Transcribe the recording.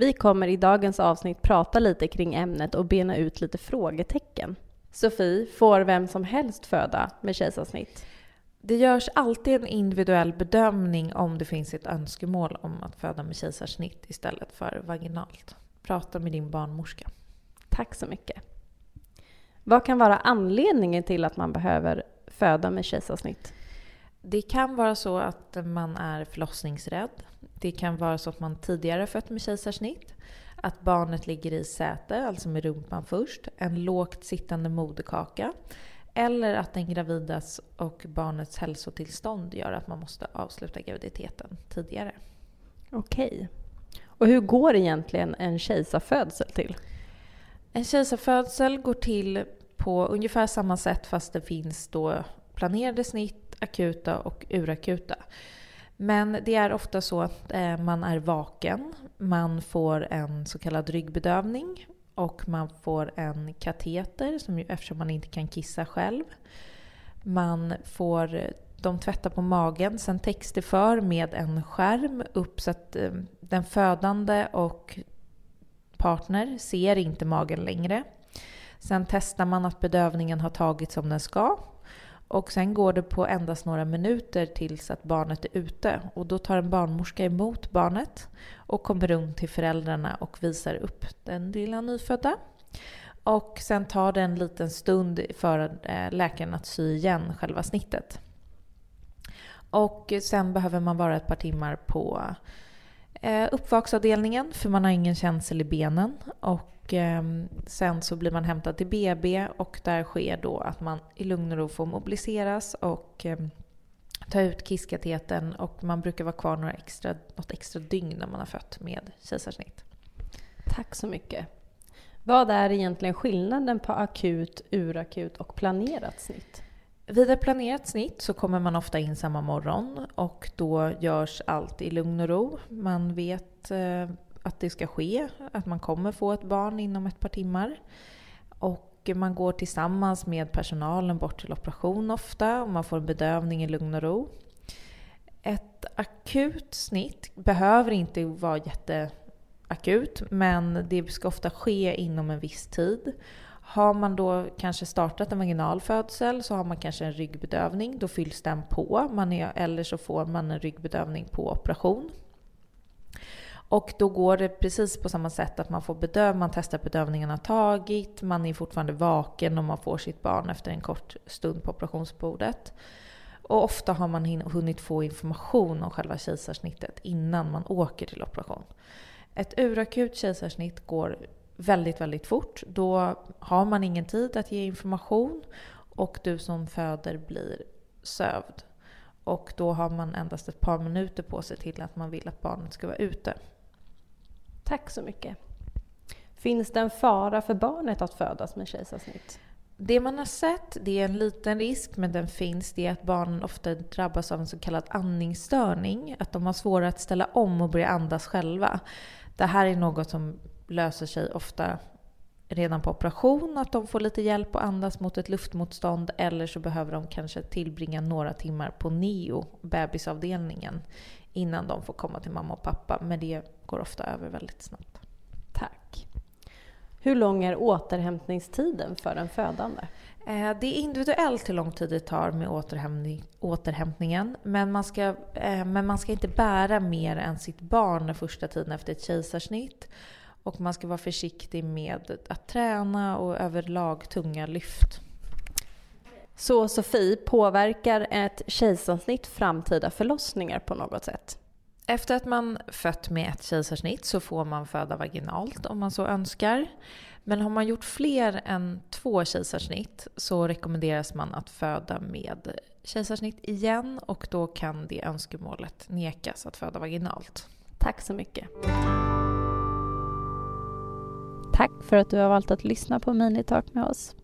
Vi kommer i dagens avsnitt prata lite kring ämnet och bena ut lite frågetecken. Sofie, får vem som helst föda med kejsarsnitt? Det görs alltid en individuell bedömning om det finns ett önskemål om att föda med kejsarsnitt istället för vaginalt. Prata med din barnmorska. Tack så mycket. Vad kan vara anledningen till att man behöver föda med kejsarsnitt? Det kan vara så att man är förlossningsrädd. Det kan vara så att man tidigare fött med kejsarsnitt. Att barnet ligger i säte, alltså med rumpan först. En lågt sittande moderkaka. Eller att den gravidas och barnets hälsotillstånd gör att man måste avsluta graviditeten tidigare. Okej. Och hur går egentligen en kejsarfödsel till? En kejsarfödsel går till på ungefär samma sätt fast det finns då planerade snitt, akuta och urakuta. Men det är ofta så att man är vaken, man får en så kallad ryggbedövning och man får en kateter som ju, eftersom man inte kan kissa själv. Man får, de tvättar på magen, sen täcks det för med en skärm upp så att eh, den födande och partner ser inte magen längre. Sen testar man att bedövningen har tagits som den ska och sen går det på endast några minuter tills att barnet är ute. Och då tar en barnmorska emot barnet och kommer runt till föräldrarna och visar upp den lilla nyfödda. Och sen tar det en liten stund för eh, läkaren att sy igen själva snittet. Och sen behöver man vara ett par timmar på eh, uppvaksavdelningen för man har ingen känsel i benen. Och eh, sen så blir man hämtad till BB och där sker då att man i lugn och ro får mobiliseras och eh, ta ut kisskatetern och man brukar vara kvar några extra, något extra dygn när man har fött med kejsarsnitt. Tack så mycket. Vad är egentligen skillnaden på akut, urakut och planerat snitt? Vid ett planerat snitt så kommer man ofta in samma morgon och då görs allt i lugn och ro. Man vet eh, att det ska ske, att man kommer få ett barn inom ett par timmar. Och man går tillsammans med personalen bort till operation ofta och man får en bedövning i lugn och ro. Ett akut snitt behöver inte vara jätteakut men det ska ofta ske inom en viss tid. Har man då kanske startat en vaginal födsel så har man kanske en ryggbedövning, då fylls den på. Man är, eller så får man en ryggbedövning på operation. Och då går det precis på samma sätt att man får bedöv, man testar bedövningen har tagit, man är fortfarande vaken och man får sitt barn efter en kort stund på operationsbordet. Och ofta har man hunnit få information om själva kejsarsnittet innan man åker till operation. Ett urakut kejsarsnitt går väldigt, väldigt fort. Då har man ingen tid att ge information och du som föder blir sövd. Och då har man endast ett par minuter på sig till att man vill att barnet ska vara ute. Tack så mycket. Finns det en fara för barnet att födas med kejsarsnitt? Det man har sett, det är en liten risk, men den finns, det är att barnen ofta drabbas av en så kallad andningsstörning. Att de har svårare att ställa om och börja andas själva. Det här är något som löser sig ofta redan på operation, att de får lite hjälp att andas mot ett luftmotstånd eller så behöver de kanske tillbringa några timmar på NEO, bebisavdelningen, innan de får komma till mamma och pappa. Men det går ofta över väldigt snabbt. Tack. Hur lång är återhämtningstiden för en födande? Eh, det är individuellt hur lång tid det tar med återhämtning, återhämtningen. Men man, ska, eh, men man ska inte bära mer än sitt barn den första tiden efter ett kejsarsnitt. Och man ska vara försiktig med att träna och överlag tunga lyft. Så Sofie, påverkar ett kejsarsnitt framtida förlossningar på något sätt? Efter att man fött med ett kejsarsnitt så får man föda vaginalt om man så önskar. Men har man gjort fler än två kejsarsnitt så rekommenderas man att föda med kejsarsnitt igen och då kan det önskemålet nekas att föda vaginalt. Tack så mycket. Tack för att du har valt att lyssna på Minitalk med oss.